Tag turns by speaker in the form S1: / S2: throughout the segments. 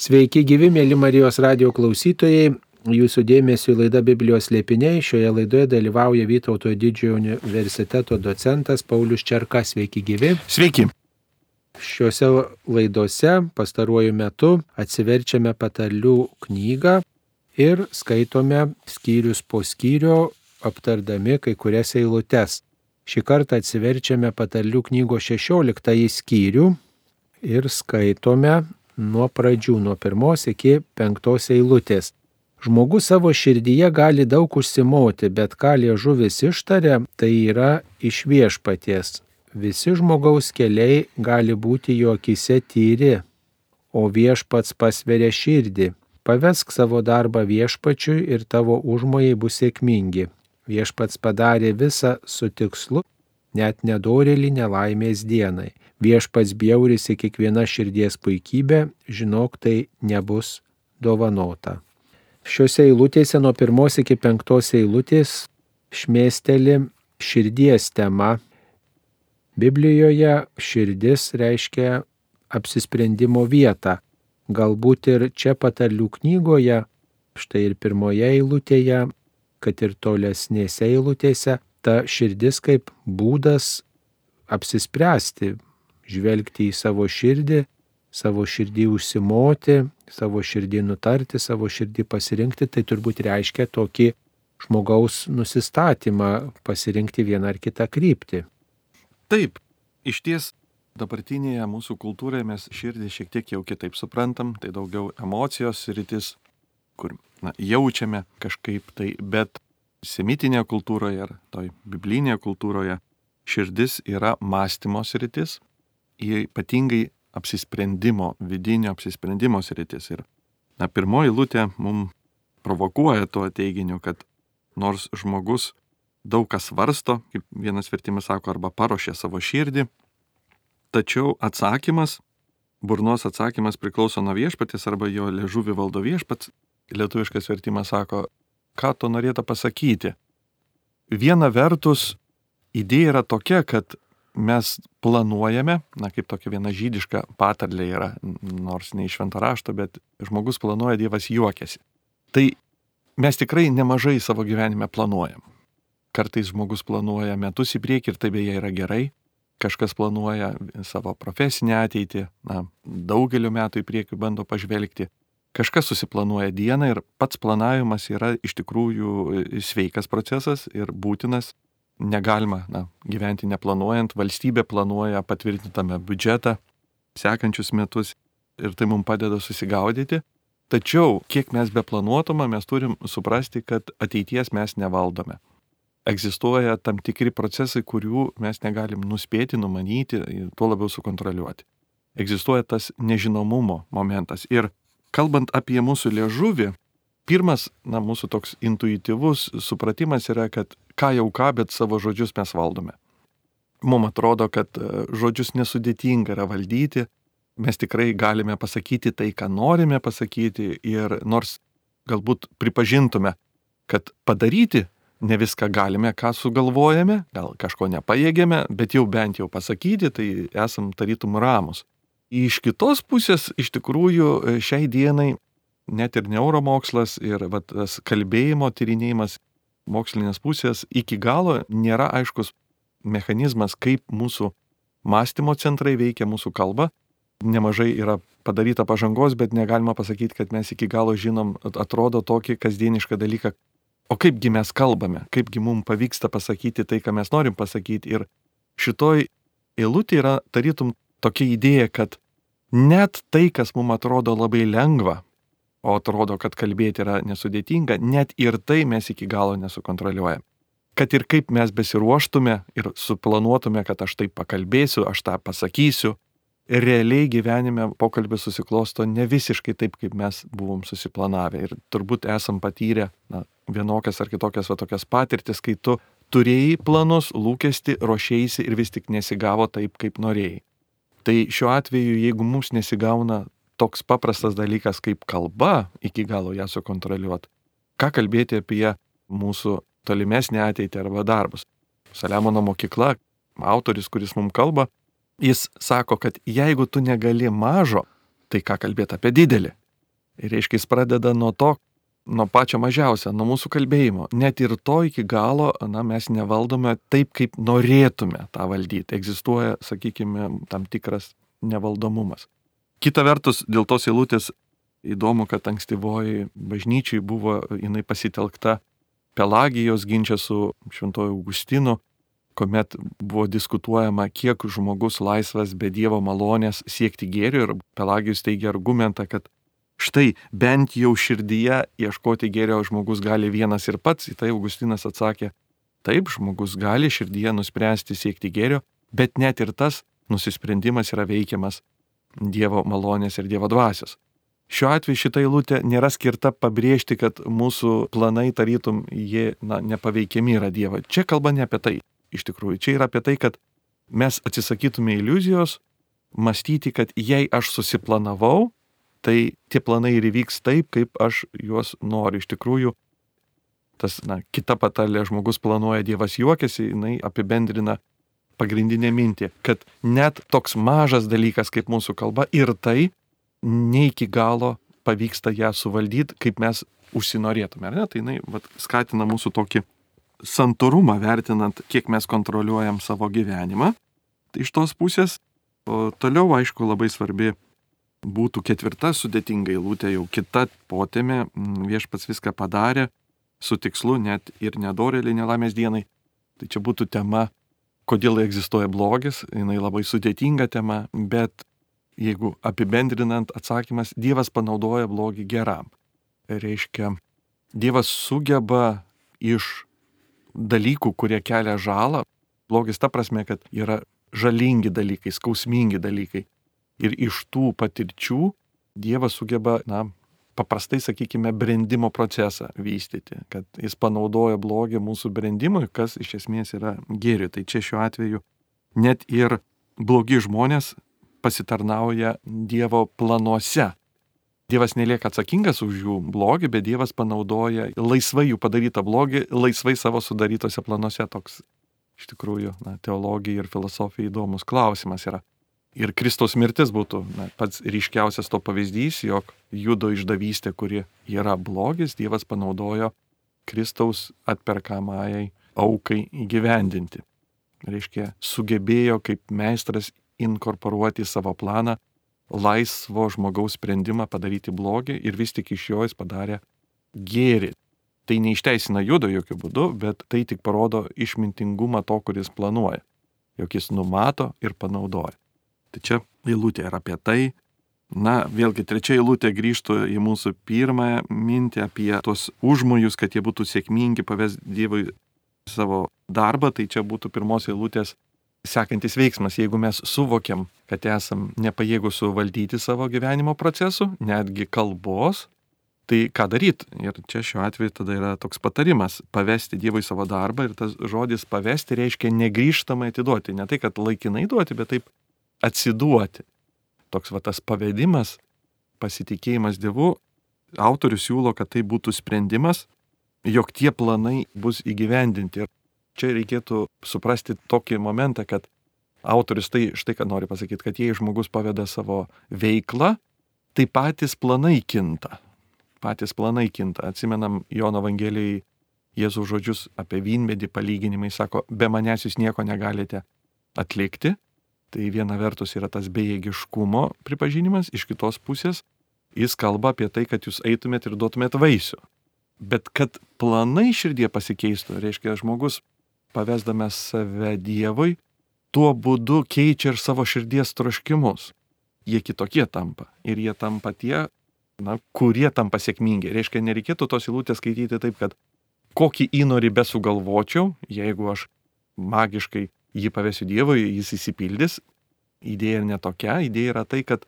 S1: Sveiki gyvi, mėly Marijos radio klausytojai. Jūsų dėmesio laida Biblijos liepiniai. Šioje laidoje dalyvauja Vytauto didžiojo universiteto docentas Paulius Čerka. Sveiki gyvi.
S2: Sveiki.
S1: Šiuose laidose pastaruoju metu atsiverčiame patarlių knygą ir skaitome skyrius po skyrio, aptardami kai kurias eilutes. Šį kartą atsiverčiame patarlių knygos 16 skyrių ir skaitome nuo pradžių, nuo pirmos iki penktos eilutės. Žmogus savo širdyje gali daug užsimoti, bet ką liežuvis ištaria, tai yra iš viešpaties. Visi žmogaus keliai gali būti jo akise tyri, o viešpats pasveria širdį. Pavesk savo darbą viešpačiui ir tavo užmojai bus sėkmingi. Viešpats padarė visą su tikslu, net nedorėlį nelaimės dienai. Viešpats bjaurisi kiekviena širdies puikybė, žinok, tai nebus dovanota. Šiuose eilutėse nuo pirmos iki penktos eilutės šmėsteli širdies tema. Biblijoje širdis reiškia apsisprendimo vietą. Galbūt ir čia patarlių knygoje, štai ir pirmoje eilutėje, kad ir tolesnėse eilutėse, ta širdis kaip būdas apsispręsti, žvelgti į savo širdį, savo širdį užsimoti, savo širdį nutarti, savo širdį pasirinkti, tai turbūt reiškia tokį žmogaus nusistatymą pasirinkti vieną ar kitą kryptį.
S2: Taip, iš ties dabartinėje mūsų kultūroje mes širdį šiek tiek jau kitaip suprantam, tai daugiau emocijos rytis, kur na, jaučiame kažkaip tai, bet semitinėje kultūroje ar toj biblinėje kultūroje širdis yra mąstymo sritis, ypatingai apsisprendimo, vidinio apsisprendimo sritis. Ir na, pirmoji lūtė mums provokuoja tuo teiginiu, kad nors žmogus daug kas varsto, kaip vienas vertimas sako, arba paruošia savo širdį, tačiau atsakymas, burnos atsakymas priklauso nuo viešpatės arba jo ležuvį valdo viešpats. Lietuviškas vertimas sako, ką to norėtų pasakyti. Viena vertus, idėja yra tokia, kad mes planuojame, na kaip tokia viena žydiška patarlė yra, nors ne iš šventą rašto, bet žmogus planuoja, Dievas juokiasi. Tai mes tikrai nemažai savo gyvenime planuojam. Kartais žmogus planuoja metus į priekį ir tai beje yra gerai. Kažkas planuoja savo profesinę ateitį, na, daugeliu metų į priekį bando pažvelgti. Kažkas susiplanuoja dieną ir pats planavimas yra iš tikrųjų sveikas procesas ir būtinas negalima na, gyventi neplanuojant, valstybė planuoja patvirtintame biudžetą sekančius metus ir tai mums padeda susigaudyti. Tačiau, kiek mes be planuotume, mes turim suprasti, kad ateities mes nevaldome. Egzistuoja tam tikri procesai, kurių mes negalim nuspėti, numanyti, tuo labiau sukontroliuoti. Egzistuoja tas nežinomumo momentas. Ir kalbant apie mūsų liežuvį, pirmas, na, mūsų toks intuityvus supratimas yra, kad ką jau ką, bet savo žodžius mes valdome. Mums atrodo, kad e, žodžius nesudėtinga yra valdyti, mes tikrai galime pasakyti tai, ką norime pasakyti ir nors galbūt pripažintume, kad padaryti ne viską galime, ką sugalvojame, gal kažko nepajėgėme, bet jau bent jau pasakyti, tai esam tarytum ramus. Iš kitos pusės, iš tikrųjų, e, šiai dienai net ir neuromokslas ir va, tas kalbėjimo tyrinėjimas mokslinės pusės iki galo nėra aiškus mechanizmas, kaip mūsų mąstymo centrai veikia mūsų kalbą. Nemažai yra padaryta pažangos, bet negalima pasakyti, kad mes iki galo žinom, atrodo tokį kasdienišką dalyką. O kaipgi mes kalbame, kaipgi mums pavyksta pasakyti tai, ką mes norim pasakyti. Ir šitoj eilutė yra tarytum tokia idėja, kad net tai, kas mums atrodo labai lengva, o atrodo, kad kalbėti yra nesudėtinga, net ir tai mes iki galo nesukontroliuojam. Kad ir kaip mes besiruoštume ir suplanuotume, kad aš taip pakalbėsiu, aš tą pasakysiu, realiai gyvenime pokalbis susiklosto ne visiškai taip, kaip mes buvom susiplanavę. Ir turbūt esam patyrę na, vienokias ar kitokias va tokias patirtis, kai tu turėjai planus, lūkesti, ruošėjai ir vis tik nesigavo taip, kaip norėjai. Tai šiuo atveju, jeigu mums nesigauna toks paprastas dalykas kaip kalba, iki galo ją sukontroliuoti. Ką kalbėti apie mūsų tolimesnį ateitį arba darbus. Saliamono mokykla, autoris, kuris mums kalba, jis sako, kad jeigu tu negali mažo, tai ką kalbėti apie didelį. Ir reiškia, jis pradeda nuo to, nuo pačio mažiausio, nuo mūsų kalbėjimo. Net ir to iki galo, na, mes nevaldome taip, kaip norėtume tą valdyti. Egzistuoja, sakykime, tam tikras nevaldomumas. Kita vertus, dėl tos eilutės įdomu, kad ankstyvoji bažnyčiai buvo jinai pasitelkta Pelagijos ginčia su Šventoju Augustinu, kuomet buvo diskutuojama, kiek žmogus laisvas be Dievo malonės siekti gėrio ir Pelagijus teigia argumentą, kad štai bent jau širdyje ieškoti gėrio žmogus gali vienas ir pats. Į tai Augustinas atsakė, taip, žmogus gali širdyje nuspręsti siekti gėrio, bet net ir tas nusisprendimas yra veikiamas Dievo malonės ir Dievo dvasios. Šiuo atveju šita eilutė nėra skirta pabrėžti, kad mūsų planai tarytum jie na, nepaveikiami yra Dievo. Čia kalba ne apie tai. Iš tikrųjų, čia yra apie tai, kad mes atsisakytume iliuzijos, mąstyti, kad jei aš susiplanavau, tai tie planai ir įvyks taip, kaip aš juos noriu. Iš tikrųjų, tas, na, kita patalė žmogus planuoja, Dievas juokiasi, jinai apibendrina pagrindinę mintį, kad net toks mažas dalykas kaip mūsų kalba ir tai ne iki galo pavyksta ją suvaldyti, kaip mes užsinorėtume, ar ne? Tai jinai vat, skatina mūsų tokį santūrumą vertinant, kiek mes kontroliuojam savo gyvenimą. Tai iš tos pusės, o toliau, aišku, labai svarbi būtų ketvirta sudėtinga eilutė, jau kita potėmė, viešpats viską padarė, su tikslu net ir nedorėlį nelamės dienai. Tai čia būtų tema, kodėl egzistuoja blogis, jinai labai sudėtinga tema, bet jeigu apibendrinant atsakymas, Dievas panaudoja blogį geram. Reiškia, Dievas sugeba iš dalykų, kurie kelia žalą, blogis ta prasme, kad yra žalingi dalykai, skausmingi dalykai. Ir iš tų patirčių Dievas sugeba, na, paprastai, sakykime, brendimo procesą vystyti, kad jis panaudoja blogį mūsų brendimui, kas iš esmės yra gėri. Tai čia šiuo atveju net ir blogi žmonės pasitarnauja Dievo planuose. Dievas nelieka atsakingas už jų blogį, bet Dievas panaudoja laisvai jų padarytą blogį, laisvai savo sudarytose planuose. Toks iš tikrųjų na, teologija ir filosofija įdomus klausimas yra. Ir Kristaus mirtis būtų na, pats ryškiausias to pavyzdys, jog judo išdavystė, kuri yra blogis, Dievas panaudojo Kristaus atperkamajai aukai įgyvendinti. Reiškia, sugebėjo kaip meistras inkorporuoti į savo planą laisvo žmogaus sprendimą padaryti blogį ir vis tik iš jo jis padarė gėrį. Tai neišteisina judo jokių būdų, bet tai tik parodo išmintingumą to, kuris planuoja, jog jis numato ir panaudoja. Tai čia eilutė yra apie tai. Na, vėlgi trečia eilutė grįžtų į mūsų pirmąją mintį apie tuos užmojus, kad jie būtų sėkmingi, paves Dievui savo darbą. Tai čia būtų pirmos eilutės sekantis veiksmas, jeigu mes suvokiam, kad esam nepajėgus suvaldyti savo gyvenimo procesų, netgi kalbos, tai ką daryti? Ir čia šiuo atveju tada yra toks patarimas - pavesti Dievui savo darbą ir tas žodis pavesti reiškia negryžtamai atiduoti. Ne tai, kad laikinai duoti, bet taip atsiduoti. Toks va tas pavedimas, pasitikėjimas Dievu, autorius siūlo, kad tai būtų sprendimas, jog tie planai bus įgyvendinti. Ir čia reikėtų suprasti tokį momentą, kad autorius tai štai ką nori pasakyti, kad jei žmogus paveda savo veiklą, tai patys planai kinta. Patys planai kinta. Atsimenam Jono Evangelijai Jėzų žodžius apie vynmedį palyginimai, sako, be manęs jūs nieko negalite atlikti. Tai viena vertus yra tas bejėgiškumo pripažinimas, iš kitos pusės jis kalba apie tai, kad jūs eitumėt ir duotumėt vaisių. Bet kad planai širdie pasikeistų, reiškia, žmogus pavesdamas save Dievui, tuo būdu keičia ir savo širdies troškimus. Jie kitokie tampa. Ir jie tampa tie, na, kurie tampa sėkmingi. Reiškia, nereikėtų tos įlūtės skaityti taip, kad kokį įnorį besugalvočiau, jeigu aš magiškai jį pavesiu Dievui, jis įsipildys. Idėja ne tokia, idėja yra tai, kad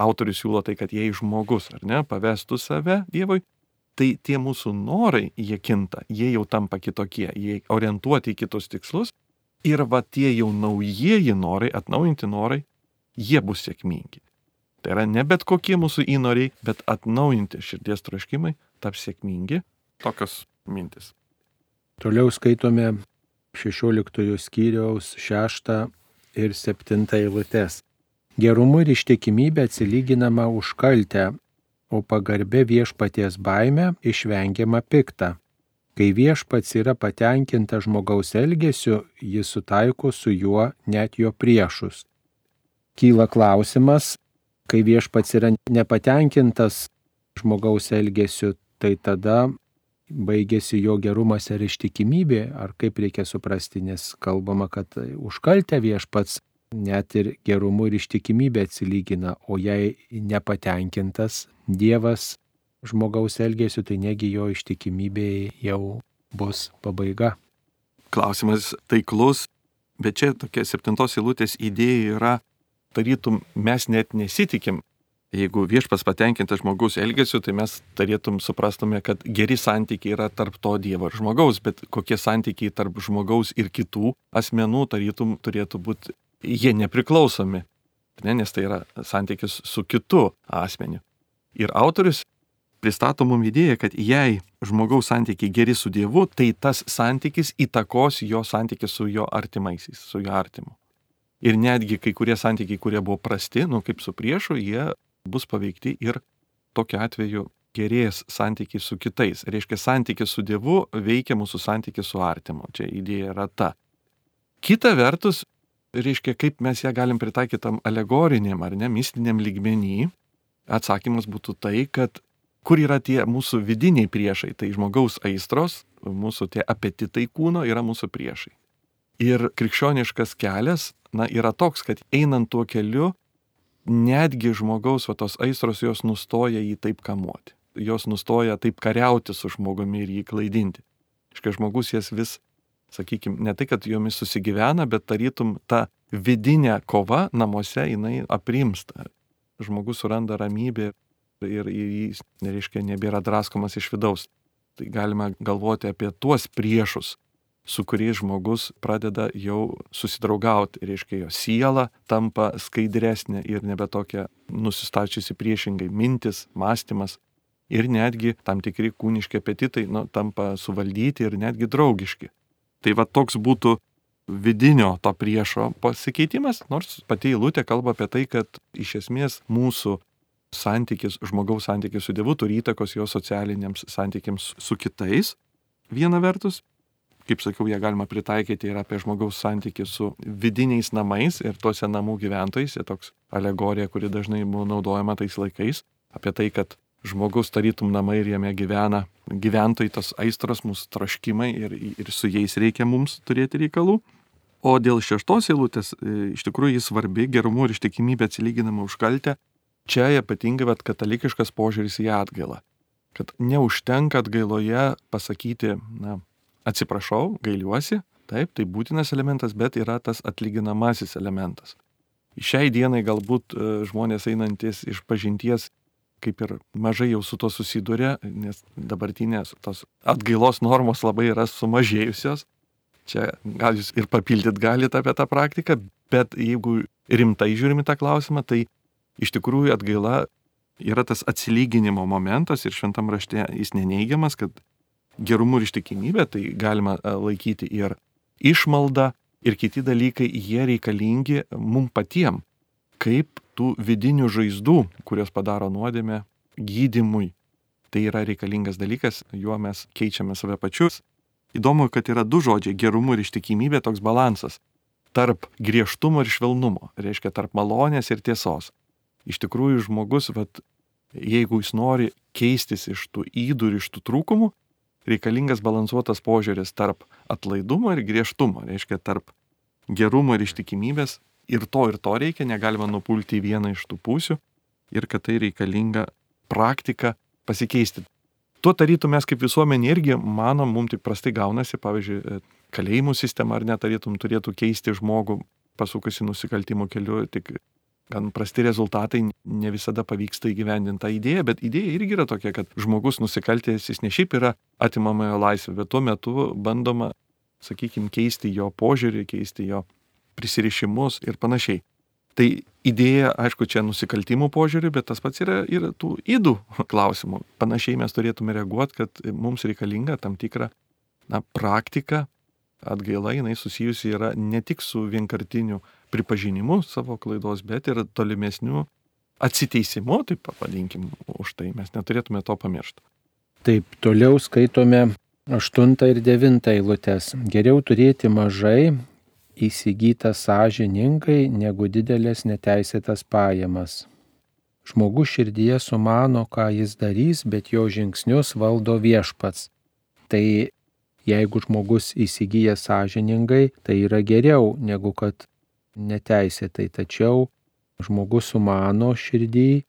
S2: autorius siūlo tai, kad jei žmogus, ar ne, pavestų save Dievui, tai tie mūsų norai, jie kinta, jie jau tampa kitokie, jie orientuoti į kitus tikslus ir va tie jau naujieji norai, atnaujinti norai, jie bus sėkmingi. Tai yra ne bet kokie mūsų įnoriai, bet atnaujinti širdies troškimai taps sėkmingi. Tokios mintis.
S1: Toliau skaitome 16 skyriaus 6 ir 7 eilutes. Gerumu ir ištikimybė atsilyginama už kaltę, o pagarbė viešpaties baime išvengiama pikta. Kai viešpats yra patenkinta žmogaus elgesiu, jis sutaiko su juo net jo priešus. Kyla klausimas, kai viešpats yra nepatenkintas žmogaus elgesiu, tai tada baigėsi jo gerumas ir ištikimybė, ar kaip reikia suprasti, nes kalbama, kad užkaltę viešpats net ir gerumu ir ištikimybė atsilygina, o jei nepatenkintas Dievas žmogaus elgesiu, tai negi jo ištikimybė jau bus pabaiga.
S2: Klausimas taiklus, bet čia tokia septintos eilutės idėja yra, tarytum mes net nesitikim jeigu viešpas patenkintas žmogus elgesiu, tai mes turėtum suprastume, kad geri santykiai yra tarp to Dievo ir žmogaus, bet kokie santykiai tarp žmogaus ir kitų asmenų tarytum turėtų būti, jie nepriklausomi, ne, nes tai yra santykis su kitu asmeniu. Ir autorius pristato mum idėją, kad jei žmogaus santykiai geri su Dievu, tai tas santykis įtakos jo santykį su jo artimaisiais, su jo artimu. Ir netgi kai kurie santykiai, kurie buvo prasti, nu kaip su priešu, jie bus paveikti ir tokiu atveju gerės santykiai su kitais. Reiškia, santykis su Dievu veikia mūsų santykį su artimu. Čia idėja yra ta. Kita vertus, reiškia, kaip mes ją galim pritaikyti tam alegoriniam ar ne mistiniam lygmenį, atsakymas būtų tai, kad kur yra tie mūsų vidiniai priešai, tai žmogaus aistros, mūsų tie apetitai kūno yra mūsų priešai. Ir krikščioniškas kelias, na, yra toks, kad einant tuo keliu, netgi žmogaus va tos aistros jos nustoja jį taip kamuoti. Jos nustoja taip kariauti su žmogumi ir jį klaidinti. Iškai žmogus jas vis, sakykime, ne tai, kad jomis susigyvena, bet tarytum ta vidinė kova namuose jinai aprimsta. Žmogus suranda ramybę ir jis, nereiškia, nebėra draskomas iš vidaus. Tai galima galvoti apie tuos priešus, su kuriais žmogus pradeda jau susidraugauti. Reiškia, jo siela tampa skaidresnė ir nebe tokia nusistačiusi priešingai mintis, mąstymas. Ir netgi tam tikri kūniški apetitai nu, tampa suvaldyti ir netgi draugiški. Tai va toks būtų vidinio to priešo pasikeitimas, nors pati eilutė kalba apie tai, kad iš esmės mūsų santykis, žmogaus santykis su Dievu turi įtakos jo socialiniams santykiams su kitais. Viena vertus, kaip sakiau, ją galima pritaikyti ir apie žmogaus santykių su vidiniais namais ir tuose namų gyventojais. Jie toks alegorija, kuri dažnai buvo naudojama tais laikais. Apie tai, kad žmogus tarytum namai ir jame gyvena gyventojai, tos aistros, mūsų troškimai ir, ir su jais reikia mums turėti reikalų. O dėl šeštos eilutės, e, iš tikrųjų jis svarbi, gerumu ir ištikimybė atsilyginama už kaltę. Čia ypatingai vat, katalikiškas požiūris į atgailą. Kad neužtenka atgailoje pasakyti, na, atsiprašau, gailiuosi, taip, tai būtinas elementas, bet yra tas atlyginamasis elementas. Šiai dienai galbūt e, žmonės einantis iš pažinties kaip ir mažai jau su to susiduria, nes dabartinės tos atgailos normos labai yra sumažėjusios. Čia gal jūs ir papildyt galite apie tą praktiką, bet jeigu rimtai žiūrime tą klausimą, tai iš tikrųjų atgaila yra tas atsilyginimo momentas ir šventam rašte jis neneigiamas, kad gerumu ir ištikimybė, tai galima e, laikyti ir išmalda, ir kiti dalykai, jie reikalingi mum patiem, kaip tų vidinių žaizdų, kurios padaro nuodėmę, gydimui. Tai yra reikalingas dalykas, juo mes keičiame save pačius. Įdomu, kad yra du žodžiai - gerumu ir ištikimybė, toks balansas tarp griežtumo ir švelnumo, reiškia tarp malonės ir tiesos. Iš tikrųjų, žmogus, vat, jeigu jis nori keistis iš tų įdų ir iš tų trūkumų, reikalingas balansuotas požiūris tarp atlaidumo ir griežtumo, reiškia tarp gerumo ir ištikimybės. Ir to ir to reikia, negalima nupulti į vieną iš tų pusių ir kad tai reikalinga praktika pasikeisti. Tuo tarytum mes kaip visuomenė irgi manom, mums tik prastai gaunasi, pavyzdžiui, kalėjimų sistema ar netarytum turėtų keisti žmogų pasukusi nusikaltimo keliu, tik gan prasti rezultatai, ne visada pavyksta įgyvendinti tą idėją, bet idėja irgi yra tokia, kad žmogus nusikaltęs jis ne šiaip yra atimama jo laisvė, bet tuo metu bandoma, sakykime, keisti jo požiūrį, keisti jo prisirišimus ir panašiai. Tai idėja, aišku, čia nusikaltimų požiūrį, bet tas pats yra ir tų įdų klausimų. Panašiai mes turėtume reaguoti, kad mums reikalinga tam tikra na, praktika, atgaila jinai susijusi yra ne tik su vienkartiniu pripažinimu savo klaidos, bet ir tolimesniu atsiteisimu, taip pavadinkim, už tai mes neturėtume to pamiršti.
S1: Taip, toliau skaitome 8 ir 9 eilutės. Geriau turėti mažai įsigyta sąžiningai negu didelės neteisėtas pajamas. Žmogus širdyje sumano, ką jis darys, bet jo žingsnius valdo viešpats. Tai jeigu žmogus įsigyja sąžiningai, tai yra geriau negu kad neteisėtai. Tačiau žmogus sumano širdį,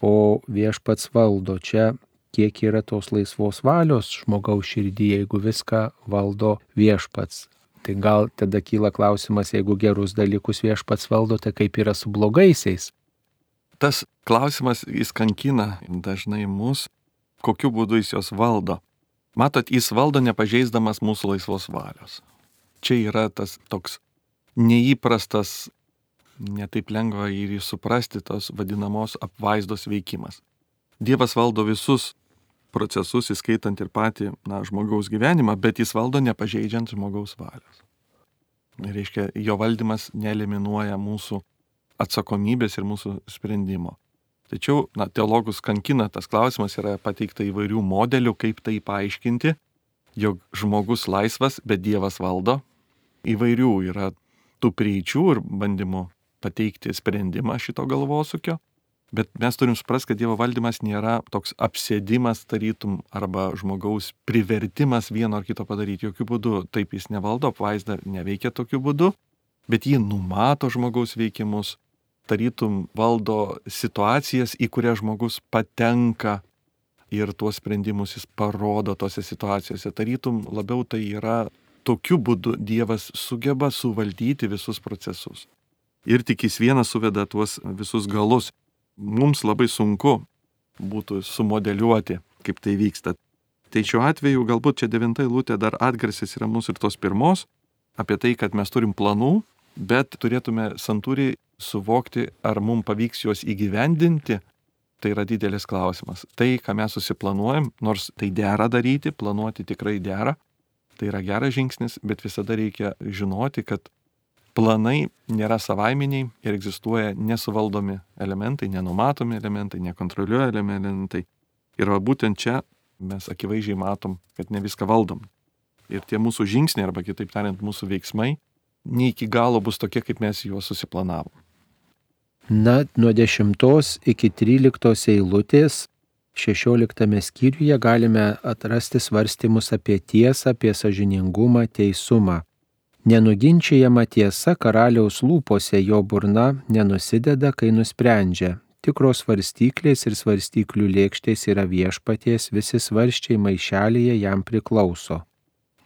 S1: o viešpats valdo. Čia kiek yra tos laisvos valios žmogaus širdį, jeigu viską valdo viešpats. Tai gal tada kyla klausimas, jeigu gerus dalykus viešpats valdo, tai kaip yra su blogaisiais.
S2: Tas klausimas jis kankina dažnai mus, kokiu būdu jis jos valdo. Matot, jis valdo nepažeisdamas mūsų laisvos valios. Čia yra tas toks neįprastas, netaip lengva ir jį suprasti, tos vadinamos apvaizdos veikimas. Dievas valdo visus procesus, įskaitant ir patį na, žmogaus gyvenimą, bet jis valdo nepažeidžiant žmogaus valios. Reiškia, jo valdymas neliminuoja mūsų atsakomybės ir mūsų sprendimo. Tačiau, na, teologus kankina tas klausimas, yra pateikta įvairių modelių, kaip tai paaiškinti, jog žmogus laisvas, bet Dievas valdo. Įvairių yra tų prieičių ir bandymų pateikti sprendimą šito galvosūkio. Bet mes turim suprasti, kad Dievo valdymas nėra toks apsėdimas tarytum arba žmogaus privertimas vieno ar kito padaryti. Jokių būdų taip jis nevaldo, apvaizda neveikia tokiu būdu, bet jį numato žmogaus veikimus, tarytum valdo situacijas, į kurias žmogus patenka ir tuos sprendimus jis parodo tose situacijose. Tarytum labiau tai yra tokiu būdu Dievas sugeba suvaldyti visus procesus. Ir tik jis vienas suveda tuos visus galus mums labai sunku būtų sumodeliuoti, kaip tai vyksta. Tai šiuo atveju galbūt čia devinta eilutė dar atgarsis yra mūsų ir tos pirmos, apie tai, kad mes turim planų, bet turėtume santūriai suvokti, ar mums pavyks juos įgyvendinti, tai yra didelis klausimas. Tai, ką mes susiplanuojam, nors tai dera daryti, planuoti tikrai dera, tai yra geras žingsnis, bet visada reikia žinoti, kad planai nėra savaiminiai ir egzistuoja nesuvaldomi elementai, nenumatomi elementai, nekontroliuojami elementai. Ir va būtent čia mes akivaizdžiai matom, kad ne viską valdom. Ir tie mūsų žingsniai, arba kitaip tariant, mūsų veiksmai, ne iki galo bus tokie, kaip mes juos susiplanavom.
S1: Na, nuo 10 iki 13 eilutės 16 skyriuje galime atrasti svarstymus apie tiesą, apie sažiningumą, teisumą. Nenuginčiajama tiesa karaliaus lūpose jo burna nenusideda, kai nusprendžia. Tikros svarstyklės ir svarstyklių lėkštės yra viešpaties, visi svarščiai maišelėje jam priklauso.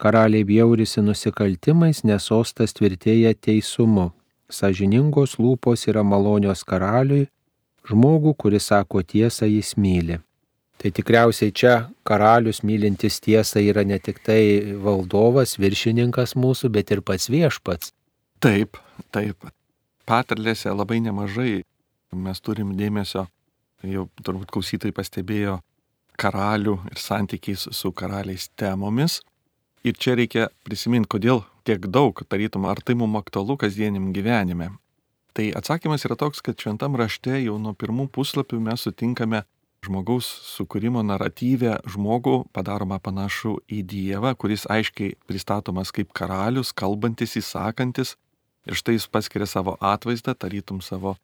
S1: Karaliai bjaurisi nusikaltimais, nes ostas tvirtėja teisumu. Sažiningos lūpos yra malonios karaliui, žmogų, kuris sako tiesą, jis myli. Tai tikriausiai čia karalius mylintis tiesą yra ne tik tai valdovas, viršininkas mūsų, bet ir pats viešpats.
S2: Taip, taip. Patarlėse labai nemažai mes turim dėmesio, jau turbūt klausytojai pastebėjo, karalių ir santykiais su karaliais temomis. Ir čia reikia prisiminti, kodėl tiek daug, tarytum, ar tai mums aktualu kasdieniam gyvenime. Tai atsakymas yra toks, kad šventam rašte jau nuo pirmų puslapių mes sutinkame žmogaus sukūrimo naratyvę žmogų padaroma panašu į Dievą, kuris aiškiai pristatomas kaip karalius, kalbantis, įsakantis. Ir štai jis paskiria savo atvaizdą, tarytum savo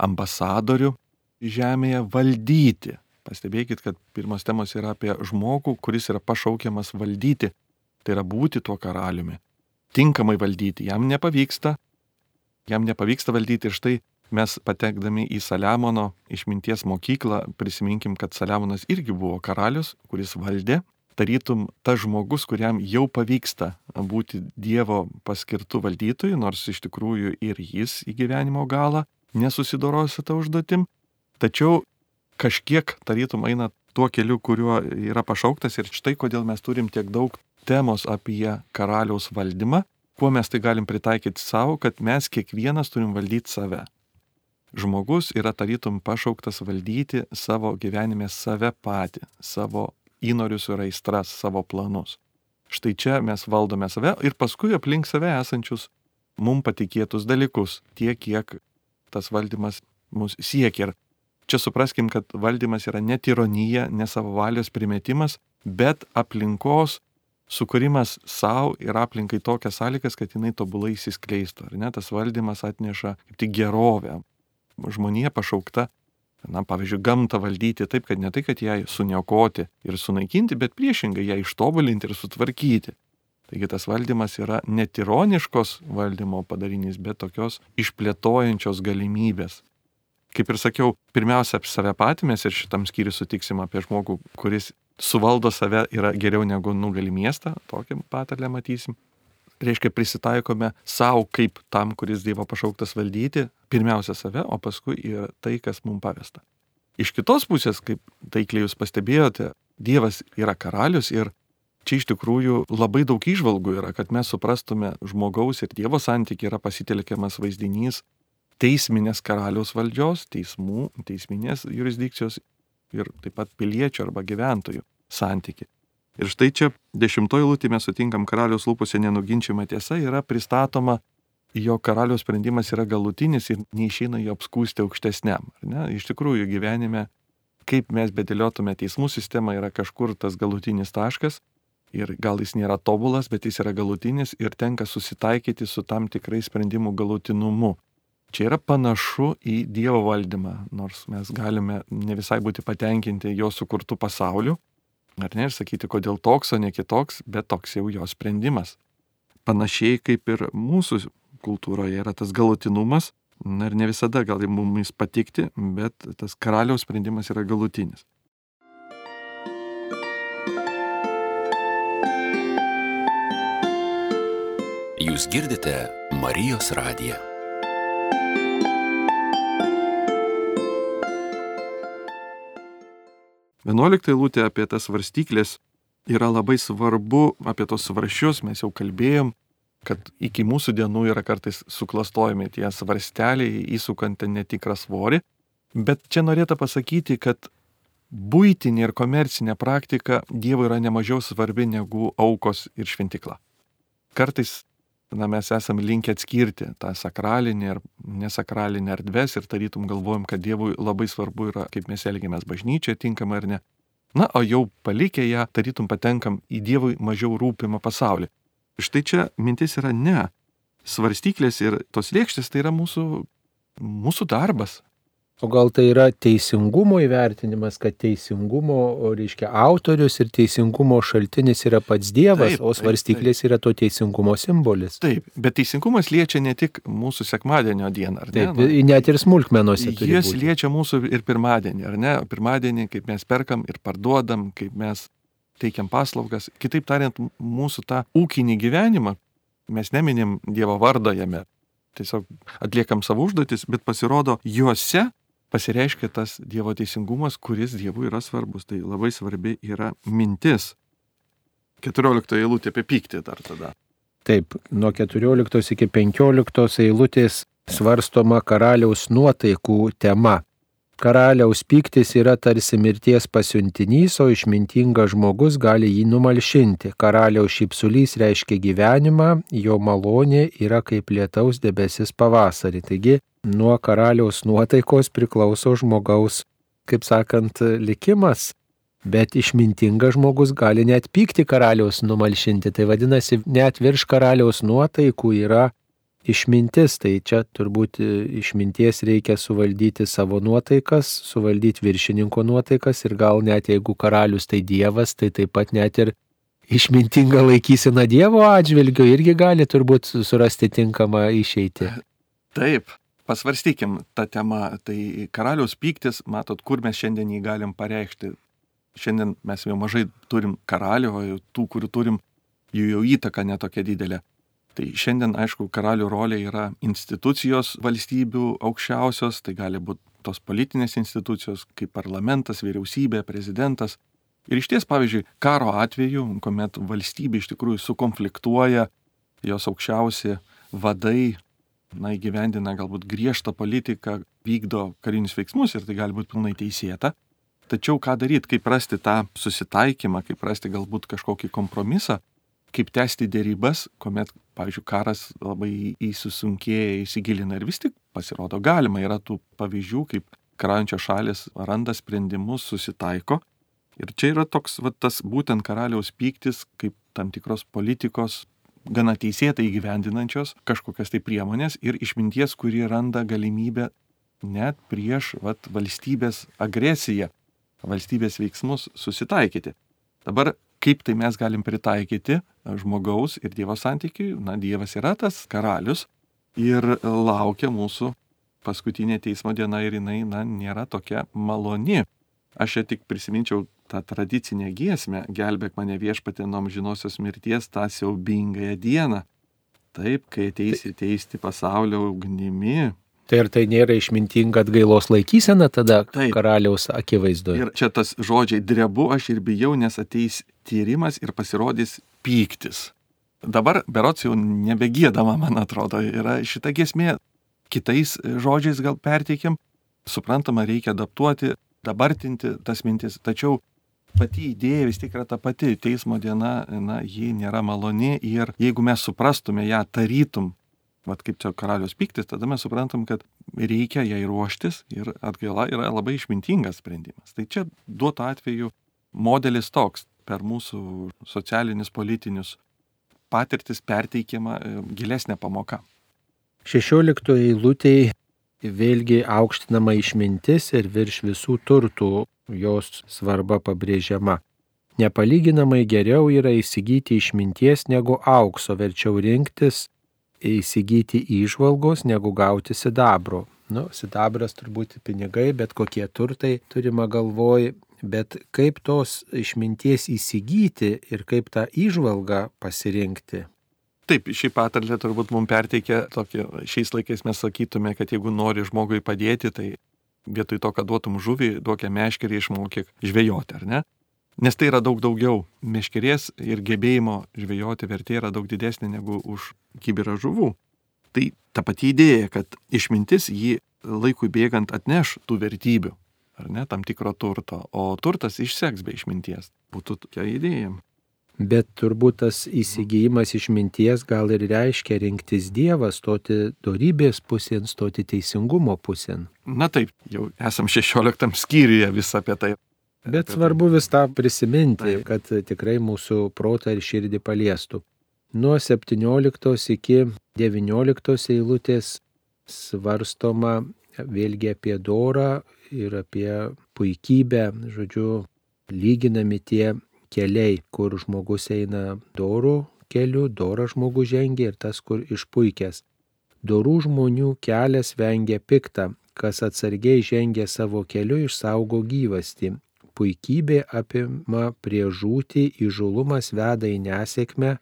S2: ambasadorių žemėje valdyti. Pastebėkit, kad pirmos temos yra apie žmogų, kuris yra pašaukiamas valdyti. Tai yra būti tuo karaliumi. Tinkamai valdyti. Jam nepavyksta. Jam nepavyksta valdyti ir štai mes patekdami į Saliamono išminties mokyklą prisiminkim, kad Saliamonas irgi buvo karalius, kuris valdė, tarytum tas žmogus, kuriam jau pavyksta būti Dievo paskirtų valdytojų, nors iš tikrųjų ir jis į gyvenimo galą nesusidorojo su tą užduotim, tačiau kažkiek tarytum eina tuo keliu, kuriuo yra pašauktas ir štai kodėl mes turim tiek daug temos apie karaliaus valdymą, kuo mes tai galim pritaikyti savo, kad mes kiekvienas turim valdyti save. Žmogus yra tarytum pašauktas valdyti savo gyvenime save patį, savo įnorius ir aistras, savo planus. Štai čia mes valdome save ir paskui aplink save esančius mums patikėtus dalykus, tiek kiek tas valdymas mus siekia. Ir čia supraskim, kad valdymas yra ne tironija, ne savo valios primetimas, bet aplinkos sukūrimas savo ir aplinkai tokias sąlygas, kad jinai tobulai įsiskleistų. Ar ne, tas valdymas atneša kaip tik gerovę. Žmonija pašaukta, na, pavyzdžiui, gamtą valdyti taip, kad ne tai, kad ją suniokoti ir sunaikinti, bet priešingai ją ištobulinti ir sutvarkyti. Taigi tas valdymas yra netironiškos valdymo padarinys, bet tokios išplėtojančios galimybės. Kaip ir sakiau, pirmiausia apie save patį mes ir šitam skyriui sutiksim apie žmogų, kuris suvaldo save yra geriau negu nugali miestą, tokią patarlę matysim. Reiškia, prisitaikome savo kaip tam, kuris Dievo pašauktas valdyti, pirmiausia save, o paskui ir tai, kas mums pavesta. Iš kitos pusės, kaip taikliai jūs pastebėjote, Dievas yra karalius ir čia iš tikrųjų labai daug išvalgų yra, kad mes suprastume žmogaus ir Dievo santykiai yra pasitelkiamas vaizdinys teisminės karaliaus valdžios, teismų, teisminės jurisdikcijos ir taip pat piliečių arba gyventojų santyki. Ir štai čia dešimtoji lūtė mes sutinkam karaliaus lūpose nenuginčiama tiesa yra pristatoma, jo karaliaus sprendimas yra galutinis ir neišeina jo apskūsti aukštesniam. Iš tikrųjų gyvenime, kaip mes bedėliotume teismų sistemą, yra kažkur tas galutinis taškas ir gal jis nėra tobulas, bet jis yra galutinis ir tenka susitaikyti su tam tikrai sprendimų galutinumu. Čia yra panašu į Dievo valdymą, nors mes galime ne visai būti patenkinti jo sukurtų pasauliu, ar ne, ir sakyti, kodėl toks, o ne kitoks, bet toks jau jo sprendimas. Panašiai kaip ir mūsų kultūroje yra tas galutinumas, na ir ne visada gali mums patikti, bet tas karaliaus sprendimas yra galutinis.
S3: Jūs girdite Marijos radiją.
S2: 11 eilutė apie tas svarstyklės yra labai svarbu, apie tos svaršius mes jau kalbėjom, kad iki mūsų dienų yra kartais suklastojami tie svarsteliai, įsukant netikrą svorį. Bet čia norėtų pasakyti, kad būtinė ir komercinė praktika Dievui yra nemažiau svarbi negu aukos ir šventikla. Kartais na, mes esame linkę atskirti tą sakralinį ir nesakralinį erdves ir tarytum galvojam, kad Dievui labai svarbu yra, kaip mes elgiamės bažnyčioje tinkamai ar ne. Na, o jau palikę ją, tarytum patenkam į Dievui mažiau rūpimą pasaulį. Štai čia mintis yra ne. Svarstyklės ir tos lėkštės tai yra mūsų, mūsų darbas,
S1: O gal tai yra teisingumo įvertinimas, kad teisingumo, reiškia, autorius ir teisingumo šaltinis yra pats Dievas, taip, o svarstyklės taip, taip. yra to teisingumo simbolis.
S2: Taip, bet teisingumas liečia ne tik mūsų sekmadienio dieną, ar ne?
S1: Taip, nu, net ir smulkmenose.
S2: Jis liečia mūsų ir pirmadienį, ar ne? Pirmadienį, kaip mes perkam ir parduodam, kaip mes teikiam paslaugas. Kitaip tariant, mūsų tą ūkinį gyvenimą mes neminim Dievo vardą jame. Tiesiog atliekam savo užduotis, bet pasirodo, juose pasireiškia tas Dievo teisingumas, kuris Dievui yra svarbus. Tai labai svarbi yra mintis. 14 eilutė apie pyktį dar tada.
S1: Taip, nuo 14 iki 15 eilutės svarstoma karaliaus nuotaikų tema. Karaliaus pyktis yra tarsi mirties pasiuntinys, o išmintingas žmogus gali jį numalšinti. Karaliaus šypsulys reiškia gyvenimą, jo malonė yra kaip lietaus debesis pavasarį. Taigi nuo karaliaus nuotaikos priklauso žmogaus, kaip sakant, likimas. Bet išmintingas žmogus gali net pykti karaliaus numalšinti. Tai vadinasi, net virš karaliaus nuotaikų yra išmintis. Tai čia turbūt išminties reikia suvaldyti savo nuotaikas, suvaldyti viršininko nuotaikas ir gal net jeigu karalius tai dievas, tai taip pat net ir išmintinga laikysena Dievo atžvilgiu irgi gali turbūt surasti tinkamą išeitį.
S2: Taip, pasvarstykim tą temą. Tai karaliaus pyktis, matot, kur mes šiandien jį galim pareikšti. Šiandien mes jau mažai turim karalių, o tų, kurių turim, jų jau įtaka netokia didelė. Tai šiandien, aišku, karalių rolė yra institucijos valstybių aukščiausios, tai gali būti tos politinės institucijos kaip parlamentas, vyriausybė, prezidentas. Ir iš ties, pavyzdžiui, karo atveju, kuomet valstybė iš tikrųjų sukonfliktuoja, jos aukščiausi vadai na, įgyvendina galbūt griežtą politiką, vykdo karinius veiksmus ir tai gali būti pilnai teisėta. Tačiau ką daryti, kaip rasti tą susitaikymą, kaip rasti galbūt kažkokį kompromisą, kaip tęsti dėrybas, kuomet, pavyzdžiui, karas labai įsisunkėja, įsigilina ir vis tik pasirodo galima. Yra tų pavyzdžių, kaip karaliaujančios šalis randa sprendimus, susitaiko. Ir čia yra toks, va, tas būtent karaliaus pyktis, kaip tam tikros politikos gana teisėtai įgyvendinančios kažkokias tai priemonės ir išminties, kuri randa galimybę net prieš vat, valstybės agresiją, valstybės veiksmus susitaikyti. Dabar kaip tai mes galim pritaikyti žmogaus ir Dievo santykiui? Na, Dievas yra tas karalius ir laukia mūsų paskutinė teismo diena ir jinai, na, nėra tokia maloni. Aš čia tik prisiminčiau tą tradicinę giesmę, gelbėk mane viešpatė nuo žinosios mirties tą siaubingąją dieną. Taip, kai ateisi teisti pasaulio ugnimi.
S1: Tai ar tai nėra išmintinga atgailos laikysena tada
S2: Taip.
S1: karaliaus akivaizdoje?
S2: Ir čia tas žodžiai drebu aš ir bijau, nes ateis tyrimas ir pasirodys pyktis. Dabar berots jau nebegėdama, man atrodo, yra šita giesmė. Kitais žodžiais gal perteikiam. Suprantama, reikia adaptuoti, dabartinti tas mintis. Tačiau pati idėja vis tiek yra ta pati. Teismo diena, na, ji nėra maloni ir jeigu mes suprastume ją tarytum, vad kaip čia karalius piktis, tada mes suprantam, kad reikia jai ruoštis ir atgaila yra labai išmintingas sprendimas. Tai čia duoto atveju modelis toks per mūsų socialinius, politinius patirtis perteikiama e, gilesnė pamoka.
S1: 16 eilutėje vėlgi aukštinama išmintis ir virš visų turtų jos svarba pabrėžiama. Nepalyginamai geriau yra įsigyti išminties negu aukso, verčiau rinktis įsigyti įžvalgos negu gauti sidabro. Nu, sidabras turbūt pinigai, bet kokie turtai turima galvoj, bet kaip tos išminties įsigyti ir kaip tą įžvalgą pasirinkti.
S2: Taip, šį patarlę turbūt mums perteikia tokį, šiais laikais mes sakytume, kad jeigu nori žmogui padėti, tai vietoj to, kad duotum žuvį, duokia meškerį išmokyk žvejoti, ar ne? Nes tai yra daug daugiau. Meškerės ir gebėjimo žvejoti vertė yra daug didesnė negu už kibirą žuvų. Tai ta pati idėja, kad išmintis jį laikui bėgant atneš tų vertybių, ar ne, tam tikro turto, o turtas išseks be išminties. Būtų tokia idėja.
S1: Bet turbūt tas įsigijimas išminties gal ir reiškia rinktis Dievą, stoti dorybės pusėn, stoti teisingumo pusėn.
S2: Na taip, jau esam 16 skyriuje vis apie tai.
S1: Bet svarbu vis tą prisiminti, kad tikrai mūsų protą ir širdį paliestų. Nuo 17 iki 19 eilutės svarstoma vėlgi apie dorą ir apie puikybę, žodžiu, lyginami tie keliai, kur žmogus eina dorų keliu, doras žmogus žengia ir tas, kur išpuikęs. Dorų žmonių kelias vengia piktą, kas atsargiai žengia savo keliu išsaugo gyvasti. Puikybė apima prie žūtį, įžulumas veda į nesėkmę.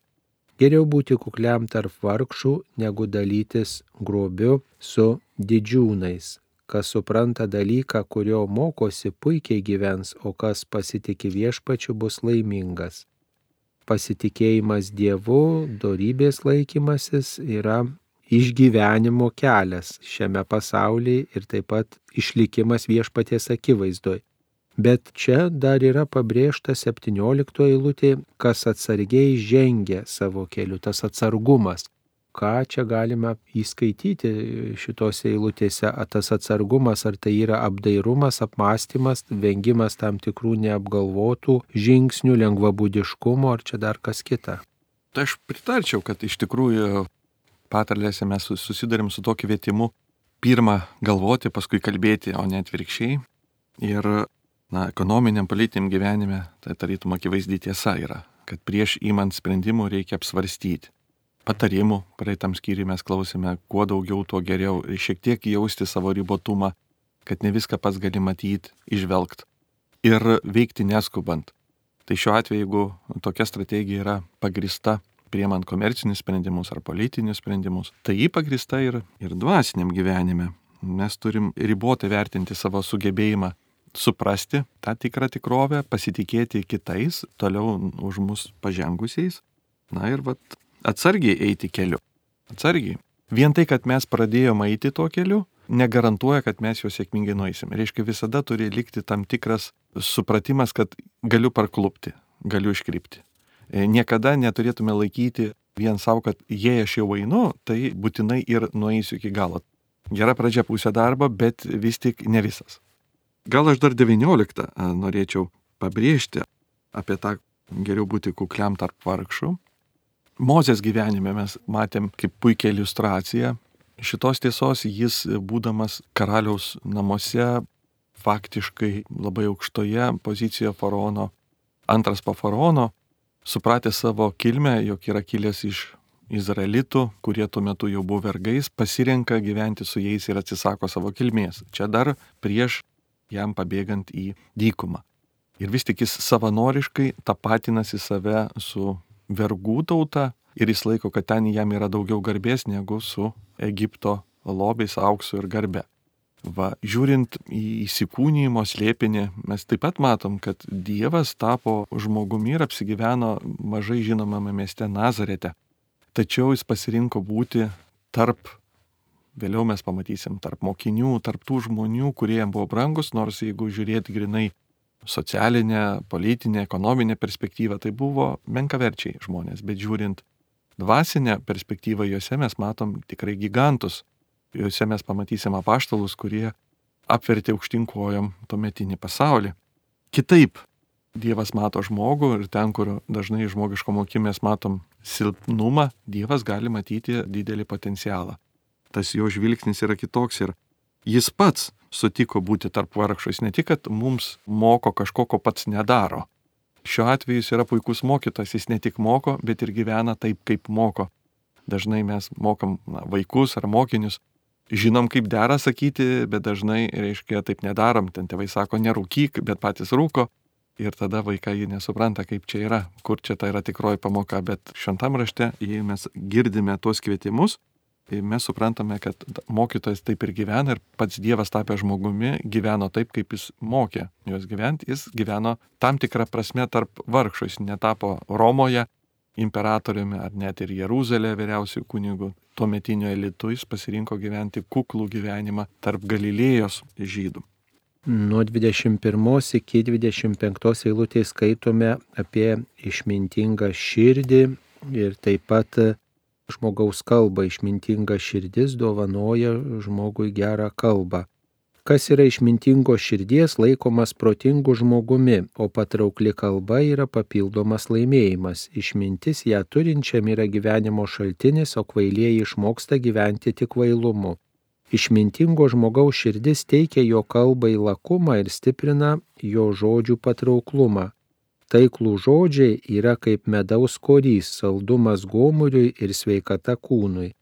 S1: Geriau būti kukliam tarp vargšų, negu dalytis grobiu su didžiūnais. Kas supranta dalyką, kurio mokosi, puikiai gyvens, o kas pasitikė viešpačiu, bus laimingas. Pasitikėjimas Dievu, dorybės laikymasis yra išgyvenimo kelias šiame pasaulyje ir taip pat išlikimas viešpaties akivaizdoj. Bet čia dar yra pabrėžta 17 eilutė, kas atsargiai žengia savo keliu, tas atsargumas. Ką čia galime įskaityti šitose eilutėse, ar tas atsargumas, ar tai yra apdairumas, apmąstymas, vengimas tam tikrų neapgalvotų žingsnių, lengvabūdiškumo, ar čia dar kas kita.
S2: Tai aš pritarčiau, kad iš tikrųjų patarlėse mes sus- susidurim su tokiu kvietimu pirmą galvoti, paskui kalbėti, o ne atvirkščiai. Ir, na, ekonominiam, politiniam gyvenime tai tarytum akivaizdi tiesa yra, kad prieš įmant sprendimų reikia apsvarstyti. Patarimų, praeitam skyriui mes klausėme, kuo daugiau, tuo geriau. Ir šiek tiek jausti savo ribotumą, kad ne viską pats gali matyti, išvelgti. Ir veikti neskubant. Tai šiuo atveju, jeigu tokia strategija yra pagrista priemant komercinius sprendimus ar politinius sprendimus, tai jį pagrista ir, ir dvasiniam gyvenime. Mes turim ribotai vertinti savo sugebėjimą suprasti tą tikrą tikrovę, pasitikėti kitais, toliau už mus pažengusiais. Na ir vat atsargiai eiti keliu. Atsargiai. Vien tai, kad mes pradėjome eiti tuo keliu, negarantuoja, kad mes juo sėkmingai nueisim. Reiškia, visada turi likti tam tikras supratimas, kad galiu parklupti, galiu iškrypti. E, Niekada neturėtume laikyti vien savo, kad jei aš jau einu, tai būtinai ir nueisiu iki galo. Gera pradžia pusė darbo, bet vis tik ne visas. Gal aš dar 19 norėčiau pabrėžti apie tą geriau būti kukliam tarp vargšų. Mozės gyvenime mes matėm kaip puikia iliustracija. Šitos tiesos jis, būdamas karaliaus namuose, faktiškai labai aukštoje pozicijoje faraono, antras po faraono, supratęs savo kilmę, jog yra kilęs iš izraelitų, kurie tuo metu jau buvo vergais, pasirenka gyventi su jais ir atsisako savo kilmės. Čia dar prieš jam pabėgant į dykumą. Ir vis tik jis savanoriškai tapatinasi save su vergų tauta ir jis laiko, kad ten jam yra daugiau garbės negu su Egipto lobiais, auksu ir garbe. Va, žiūrint į įsikūnymo slėpinį, mes taip pat matom, kad Dievas tapo žmogumi ir apsigyveno mažai žinomame mieste Nazarete tačiau jis pasirinko būti tarp, vėliau mes pamatysim, tarp mokinių, tarp tų žmonių, kurie jam buvo brangus, nors jeigu žiūrėti grinai socialinę, politinę, ekonominę perspektyvą, tai buvo menkaverčiai žmonės, bet žiūrint dvasinę perspektyvą, juose mes matom tikrai gigantus, juose mes pamatysim apaštalus, kurie apvertė aukštinkojom tuometinį pasaulį. Kitaip Dievas mato žmogų ir ten, kur dažnai žmogiško mokymės matom silpnumą, Dievas gali matyti didelį potencialą. Tas jo žvilgsnis yra kitoks ir jis pats sutiko būti tarp vargšų. Jis ne tik, kad mums moko kažko, ko pats nedaro. Šiuo atveju jis yra puikus mokytas, jis ne tik moko, bet ir gyvena taip, kaip moko. Dažnai mes mokam na, vaikus ar mokinius, žinom, kaip dera sakyti, bet dažnai, reiškia, taip nedarom. Ten tėvai sako, nerūkyk, bet patys rūko ir tada vaikai nesupranta, kaip čia yra, kur čia tai yra tikroji pamoka, bet šventam rašte, jei mes girdime tuos kvietimus, mes suprantame, kad mokytojas taip ir gyvena ir pats Dievas tapę žmogumi gyveno taip, kaip jis mokė juos gyventi, jis gyveno tam tikrą prasme tarp vargšų, jis netapo Romoje imperatoriumi ar net ir Jeruzalė vyriausiųjų kunigų, tuo metinio elitu jis pasirinko gyventi kuklų gyvenimą tarp Galilėjos žydų.
S1: Nuo 21 iki 25 eilutės skaitome apie išmintingą širdį ir taip pat žmogaus kalbą. Išmintinga širdis dovanoja žmogui gerą kalbą. Kas yra išmintingo širdies laikomas protingu žmogumi, o patraukli kalba yra papildomas laimėjimas. Išmintis ją turinčiam yra gyvenimo šaltinis, o kvailieji išmoksta gyventi tik kvailumu. Išmintingo žmogaus širdis teikia jo kalbai lakumą ir stiprina jo žodžių patrauklumą. Taiklų žodžiai yra kaip medaus korys, saldumas gomuriui ir sveikata kūnui.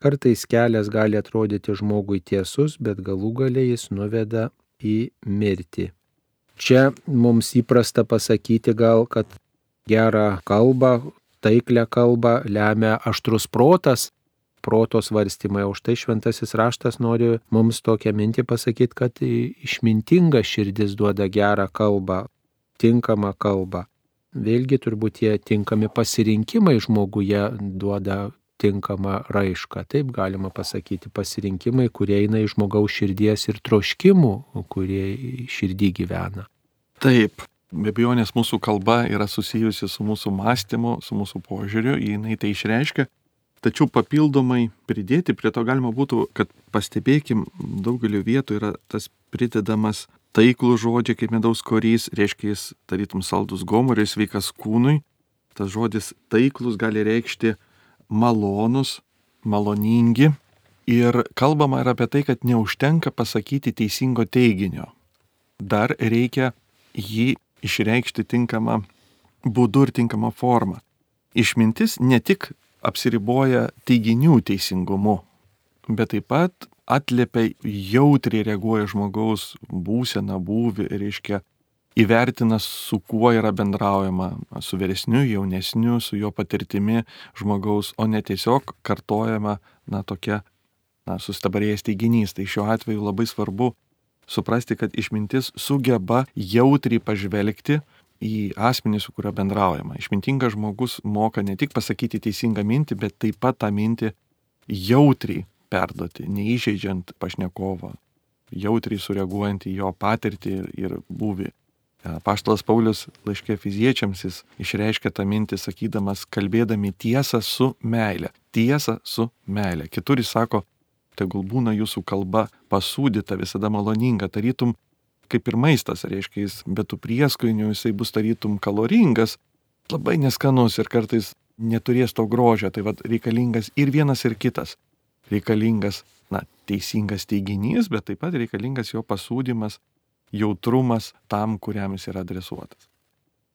S1: Kartais kelias gali atrodyti žmogui tiesus, bet galų galiai jis nuveda į mirtį. Čia mums įprasta pasakyti gal, kad gerą kalbą, taiklę kalbą lemia aštrus protas, proto svarstymai. O štai šventasis raštas nori mums tokią mintį pasakyti, kad išmintinga širdis duoda gerą kalbą, tinkamą kalbą. Vėlgi turbūt tie tinkami pasirinkimai žmoguje duoda tinkamą raišką. Taip galima pasakyti pasirinkimai, kurie eina iš žmogaus širdies ir troškimų, kurie širdį gyvena.
S2: Taip, be abejonės mūsų kalba yra susijusi su mūsų mąstymu, su mūsų požiūriu, jinai tai išreiškia Tačiau papildomai pridėti prie to galima būtų, kad pastebėkim, daugelio vietų yra tas pridedamas taiklų žodžiai kaip medaus korys, reiškia jis tarytum saldus gomuris, sveikas kūnui. Tas žodis taiklus gali reikšti malonus, maloningi. Ir kalbama ir apie tai, kad neužtenka pasakyti teisingo teiginio. Dar reikia jį išreikšti tinkamą būdu ir tinkamą formą. Išmintis ne tik apsiriboja teiginių teisingumu, bet taip pat atliepia jautriai reaguoja žmogaus būseną, būvį, reiškia įvertina, su kuo yra bendraujama, su vyresniu, jaunesniu, su jo patirtimi žmogaus, o ne tiesiog kartojama, na, tokia, na, sustabarėjęs teiginys. Tai šiuo atveju labai svarbu suprasti, kad išmintis sugeba jautriai pažvelgti į asmenį, su kuriuo bendraujama. Išmintingas žmogus moka ne tik pasakyti teisingą mintį, bet taip pat tą mintį jautriai perduoti, neįžeidžiant pašnekovo, jautriai sureaguojant į jo patirtį ir, ir būvį. Paštalas Paulius laiškė fiziečiams jis išreiškia tą mintį, sakydamas, kalbėdami tiesą su meile. Tiesą su meile. Kitur jis sako, tegul būna jūsų kalba pasūdyta, visada maloninga, tarytum kaip ir maistas, reiškia, jis be tų prieskonių jisai bus tarytum kaloringas, labai neskanus ir kartais neturės to grožio, tai vad reikalingas ir vienas ir kitas. Reikalingas, na, teisingas teiginys, bet taip pat reikalingas jo pasūdymas, jautrumas tam, kuriam jis yra adresuotas.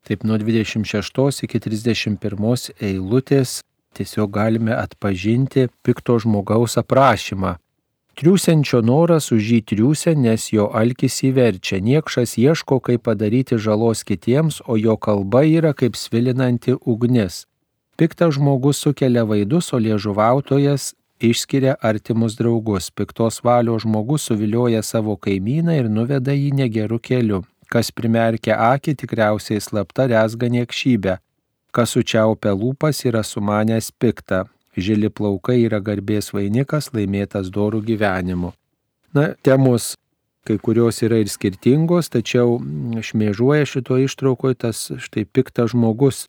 S1: Taip nuo 26 iki 31 eilutės tiesiog galime atpažinti pikto žmogaus aprašymą. Triūsiančio noras už jį triūsia, nes jo alkis įverčia. Niekšas ieško, kaip padaryti žalos kitiems, o jo kalba yra kaip svilinanti ugnis. Piktas žmogus sukelia vaidus, o liežuvautojas išskiria artimus draugus. Piktos valios žmogus suvilioja savo kaimyną ir nuveda jį negeru keliu. Kas primerkia akį, tikriausiai slapta resga niekšybę. Kas sučiaupia lūpas yra sumanęs piktą žili plaukai yra garbės vainikas laimėtas dorų gyvenimu. Na, temos kai kurios yra ir skirtingos, tačiau šmėžuoja šito ištraukoje tas štai piktas žmogus.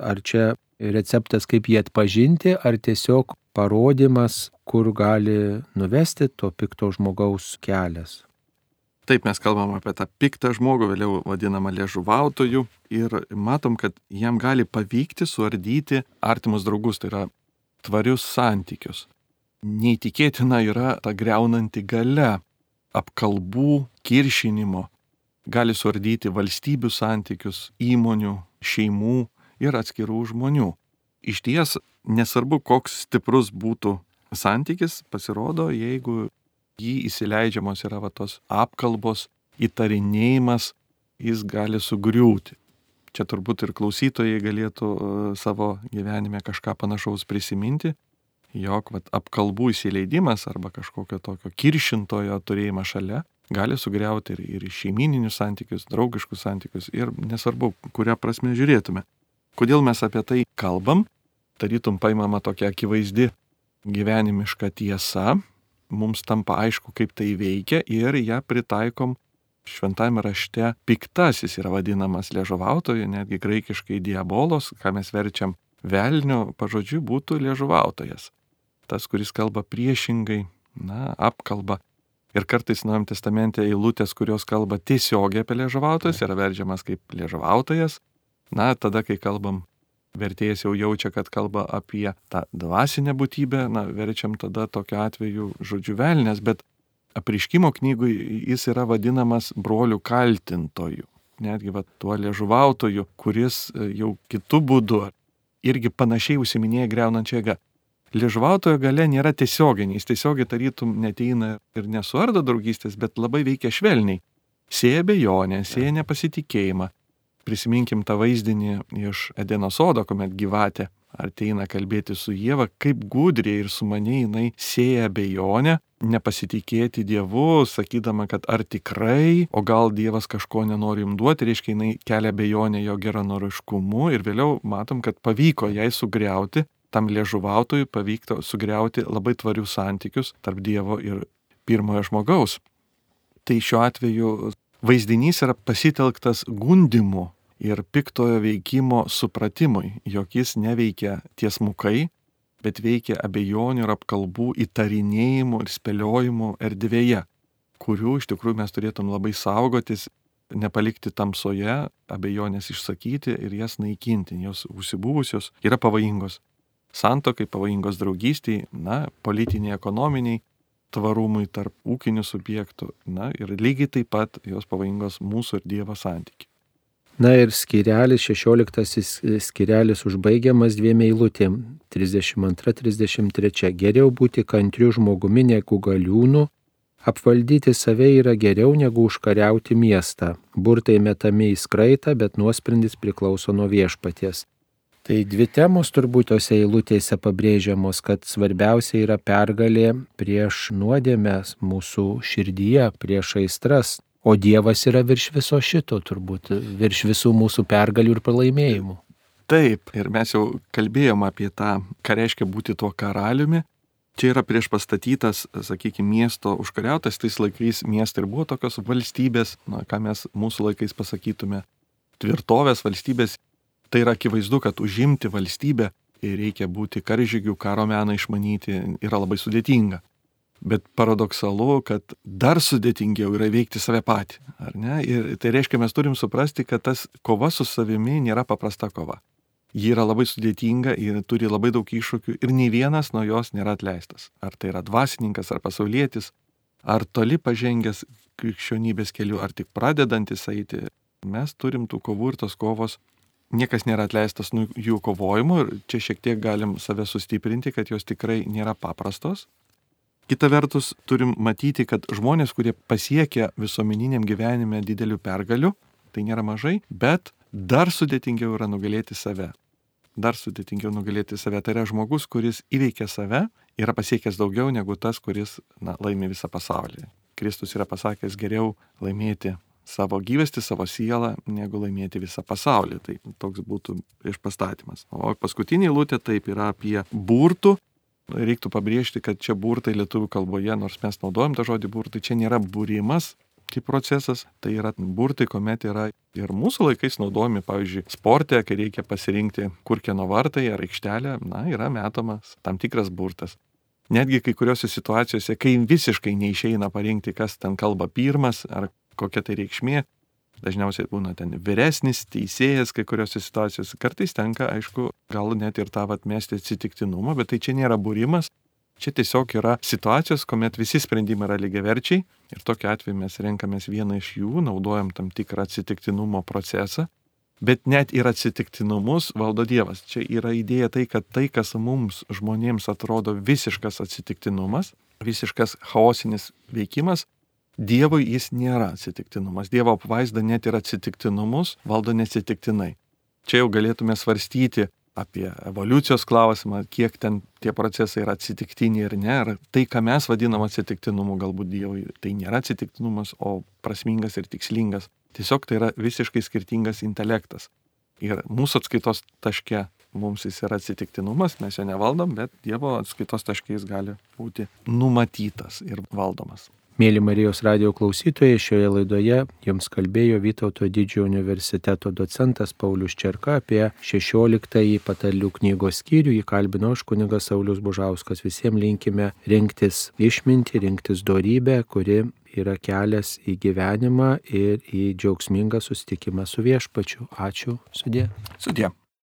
S1: Ar čia receptas, kaip jį atpažinti, ar tiesiog parodimas, kur gali nuvesti to pikto žmogaus kelias.
S2: Taip mes kalbam apie tą piktą žmogų, vėliau vadinamą liežuvautojų ir matom, kad jam gali pavykti suardyti artimus draugus, tai yra tvarius santykius. Neįtikėtina yra ta greunanti gale apkalbų, kiršinimo, gali suardyti valstybių santykius, įmonių, šeimų ir atskirų žmonių. Iš ties nesvarbu, koks stiprus būtų santykis, pasirodo, jeigu jį įsileidžiamos yra va tos apkalbos, įtarinėjimas, jis gali sugriūti. Čia turbūt ir klausytojai galėtų e, savo gyvenime kažką panašaus prisiminti, jog vat, apkalbų įsileidimas arba kažkokio tokio kiršintojo turėjimas šalia gali sugriauti ir, ir šeimininius santykius, draugiškus santykius ir nesvarbu, kurią prasme žiūrėtume. Kodėl mes apie tai kalbam? Tarytum paimama tokia akivaizdi gyvenimiška tiesa, mums tampa aišku, kaip tai veikia ir ją pritaikom šventame rašte piktasis yra vadinamas liežuvautoju, netgi graikiškai diabolos, ką mes verčiam velnio, pažodžiui būtų liežuvautojas. Tas, kuris kalba priešingai, na, apkalba. Ir kartais Nuojam testamente eilutės, kurios kalba tiesiogiai apie liežuvautojas, yra verčiamas kaip liežuvautojas. Na, tada, kai kalbam, vertėjas jau jaučia, kad kalba apie tą dvasinę būtybę, na, verčiam tada tokiu atveju žodžiu velnės, bet apriškimo knygui jis yra vadinamas brolių kaltintoju. Netgi va, tuo liežuvautoju, kuris e, jau kitų būdų irgi panašiai užsiminėja greunančią jėgą. Liežuvautojo gale nėra tiesioginė, jis tiesiogiai tarytum neteina ir nesuardo draugystės, bet labai veikia švelniai. Sėja bejonę, sėja nepasitikėjimą. Prisiminkim tą vaizdinį iš Edeno sodo, kuomet gyvatė ateina kalbėti su Jėva, kaip gudriai ir sumaniai jinai sėja bejonę, nepasitikėti Dievu, sakydama, kad ar tikrai, o gal Dievas kažko nenori jums duoti, reiškia, jinai kelia bejonę jo geranoriškumu ir vėliau matom, kad pavyko jai sugriauti, tam liežuvautojui pavyktų sugriauti labai tvarius santykius tarp Dievo ir pirmojo žmogaus. Tai šiuo atveju vaizdinys yra pasitelktas gundimu ir piktojo veikimo supratimui, jog jis neveikia tiesmukai, bet veikia abejonių ir apkalbų įtarinėjimų ir spėliojimų erdvėje, kurių iš tikrųjų mes turėtum labai saugotis, nepalikti tamsoje, abejonės išsakyti ir jas naikinti, jos užsibūvusios yra pavojingos. Santokai pavojingos draugystiai, na, politiniai, ekonominiai, tvarumui tarp ūkinių subjektų, na ir lygiai taip pat jos pavojingos mūsų ir Dievo santykiai.
S1: Na ir skirelis, šešioliktasis skirelis užbaigiamas dviem eilutėm - 32-33. Geriau būti kantriu žmogumi negu galiūnu, apvaldyti save yra geriau negu užkariauti miestą. Burtai metami į skraitą, bet nuosprendis priklauso nuo viešpaties. Tai dvi temos turbūt tose eilutėse pabrėžiamos, kad svarbiausia yra pergalė prieš nuodėmės mūsų širdyje, prieš aistras. O Dievas yra virš viso šito, turbūt, virš visų mūsų pergalių ir pralaimėjimų.
S2: Taip, ir mes jau kalbėjom apie tą, ką reiškia būti tuo karaliumi. Čia yra prieš pastatytas, sakykime, miesto užkariautas, tais laikais miestai ir buvo tokios valstybės, na, ką mes mūsų laikais pasakytume, tvirtovės valstybės. Tai yra akivaizdu, kad užimti valstybę reikia būti karžygių, karo meną išmanyti yra labai sudėtinga. Bet paradoksalu, kad dar sudėtingiau yra veikti save patį. Ir tai reiškia, mes turim suprasti, kad tas kova su savimi nėra paprasta kova. Ji yra labai sudėtinga ir turi labai daug iššūkių ir nei vienas nuo jos nėra atleistas. Ar tai yra dvasininkas, ar pasaulietis, ar toli pažengęs krikščionybės keliu, ar tik pradedantis eiti. Mes turim tų kovų ir tos kovos niekas nėra atleistas nuo jų kovojimų ir čia šiek tiek galim save sustiprinti, kad jos tikrai nėra paprastos. Kita vertus, turim matyti, kad žmonės, kurie pasiekia visuomeniniam gyvenime didelių pergalių, tai nėra mažai, bet dar sudėtingiau yra nugalėti save. Dar sudėtingiau nugalėti save. Tai yra žmogus, kuris įveikia save, yra pasiekęs daugiau negu tas, kuris na, laimi visą pasaulį. Kristus yra pasakęs geriau laimėti savo gyvestį, savo sielą, negu laimėti visą pasaulį. Tai toks būtų išpastatymas. O paskutinė lūtė taip yra apie burtų reiktų pabrėžti, kad čia burtai lietuvių kalboje, nors mes naudojam tą žodį burtai, čia nėra būrimas kaip procesas, tai yra burtai, kuomet yra ir mūsų laikais naudojami, pavyzdžiui, sporte, kai reikia pasirinkti, kur kieno vartai ar aikštelė, na, yra metamas tam tikras burtas. Netgi kai kuriuose situacijose, kai visiškai neišeina parinkti, kas ten kalba pirmas ar kokia tai reikšmė, dažniausiai būna ten vyresnis teisėjas kai kuriuose situacijose. Kartais tenka, aišku, gal net ir tą atmesti atsitiktinumą, bet tai čia nėra būrimas. Čia tiesiog yra situacijos, kuomet visi sprendimai yra lygiaverčiai ir tokiu atveju mes renkamės vieną iš jų, naudojam tam tikrą atsitiktinumo procesą, bet net ir atsitiktinumus valdo Dievas. Čia yra idėja tai, kad tai, kas mums žmonėms atrodo visiškas atsitiktinumas, visiškas chaosinis veikimas, Dievui jis nėra atsitiktinumas. Dievo apvaizda net ir atsitiktinumus valdo neatsitiktinai. Čia jau galėtume svarstyti apie evoliucijos klausimą, kiek ten tie procesai yra atsitiktiniai ir ne. Ar tai, ką mes vadinam atsitiktinumu, galbūt Dievui tai nėra atsitiktinumas, o prasmingas ir tikslingas. Tiesiog tai yra visiškai skirtingas intelektas. Ir mūsų atskaitos taške mums jis yra atsitiktinumas, mes jo nevaldom, bet Dievo atskaitos taškiais gali būti numatytas ir valdomas.
S1: Mėly Marijos radio klausytojai, šioje laidoje jums kalbėjo Vytauto didžiojo universiteto docentas Paulius Čerka apie 16-ąjį patarlių knygos skyrių. Jį kalbino aš kunigas Saulis Bužauskas. Visiems linkime rinktis išminti, rinktis darybę, kuri yra kelias į gyvenimą ir į džiaugsmingą susitikimą su viešpačiu. Ačiū. Sudė.
S2: Sudė.